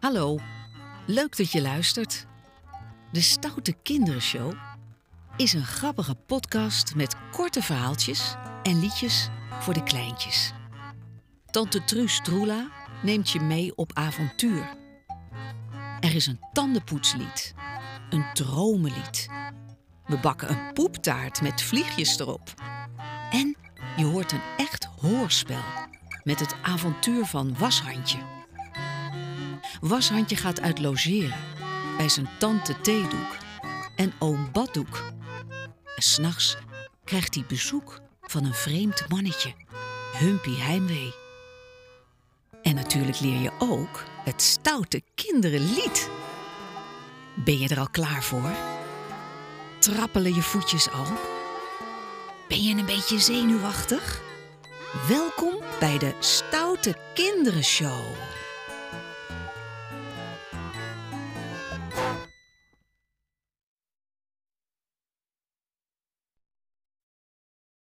Hallo, leuk dat je luistert. De Stoute Kinderenshow is een grappige podcast met korte verhaaltjes en liedjes voor de kleintjes. Tante Truus Troela neemt je mee op avontuur. Er is een tandenpoetslied, een dromenlied. We bakken een poeptaart met vliegjes erop. En je hoort een echt hoorspel met het avontuur van Washandje. Washandje gaat uit logeren bij zijn tante Theedoek en oom Baddoek. En s'nachts krijgt hij bezoek van een vreemd mannetje, Humpy Heimwee. En natuurlijk leer je ook het stoute kinderenlied. Ben je er al klaar voor? Trappelen je voetjes al? Ben je een beetje zenuwachtig? Welkom bij de Stoute Kinderenshow.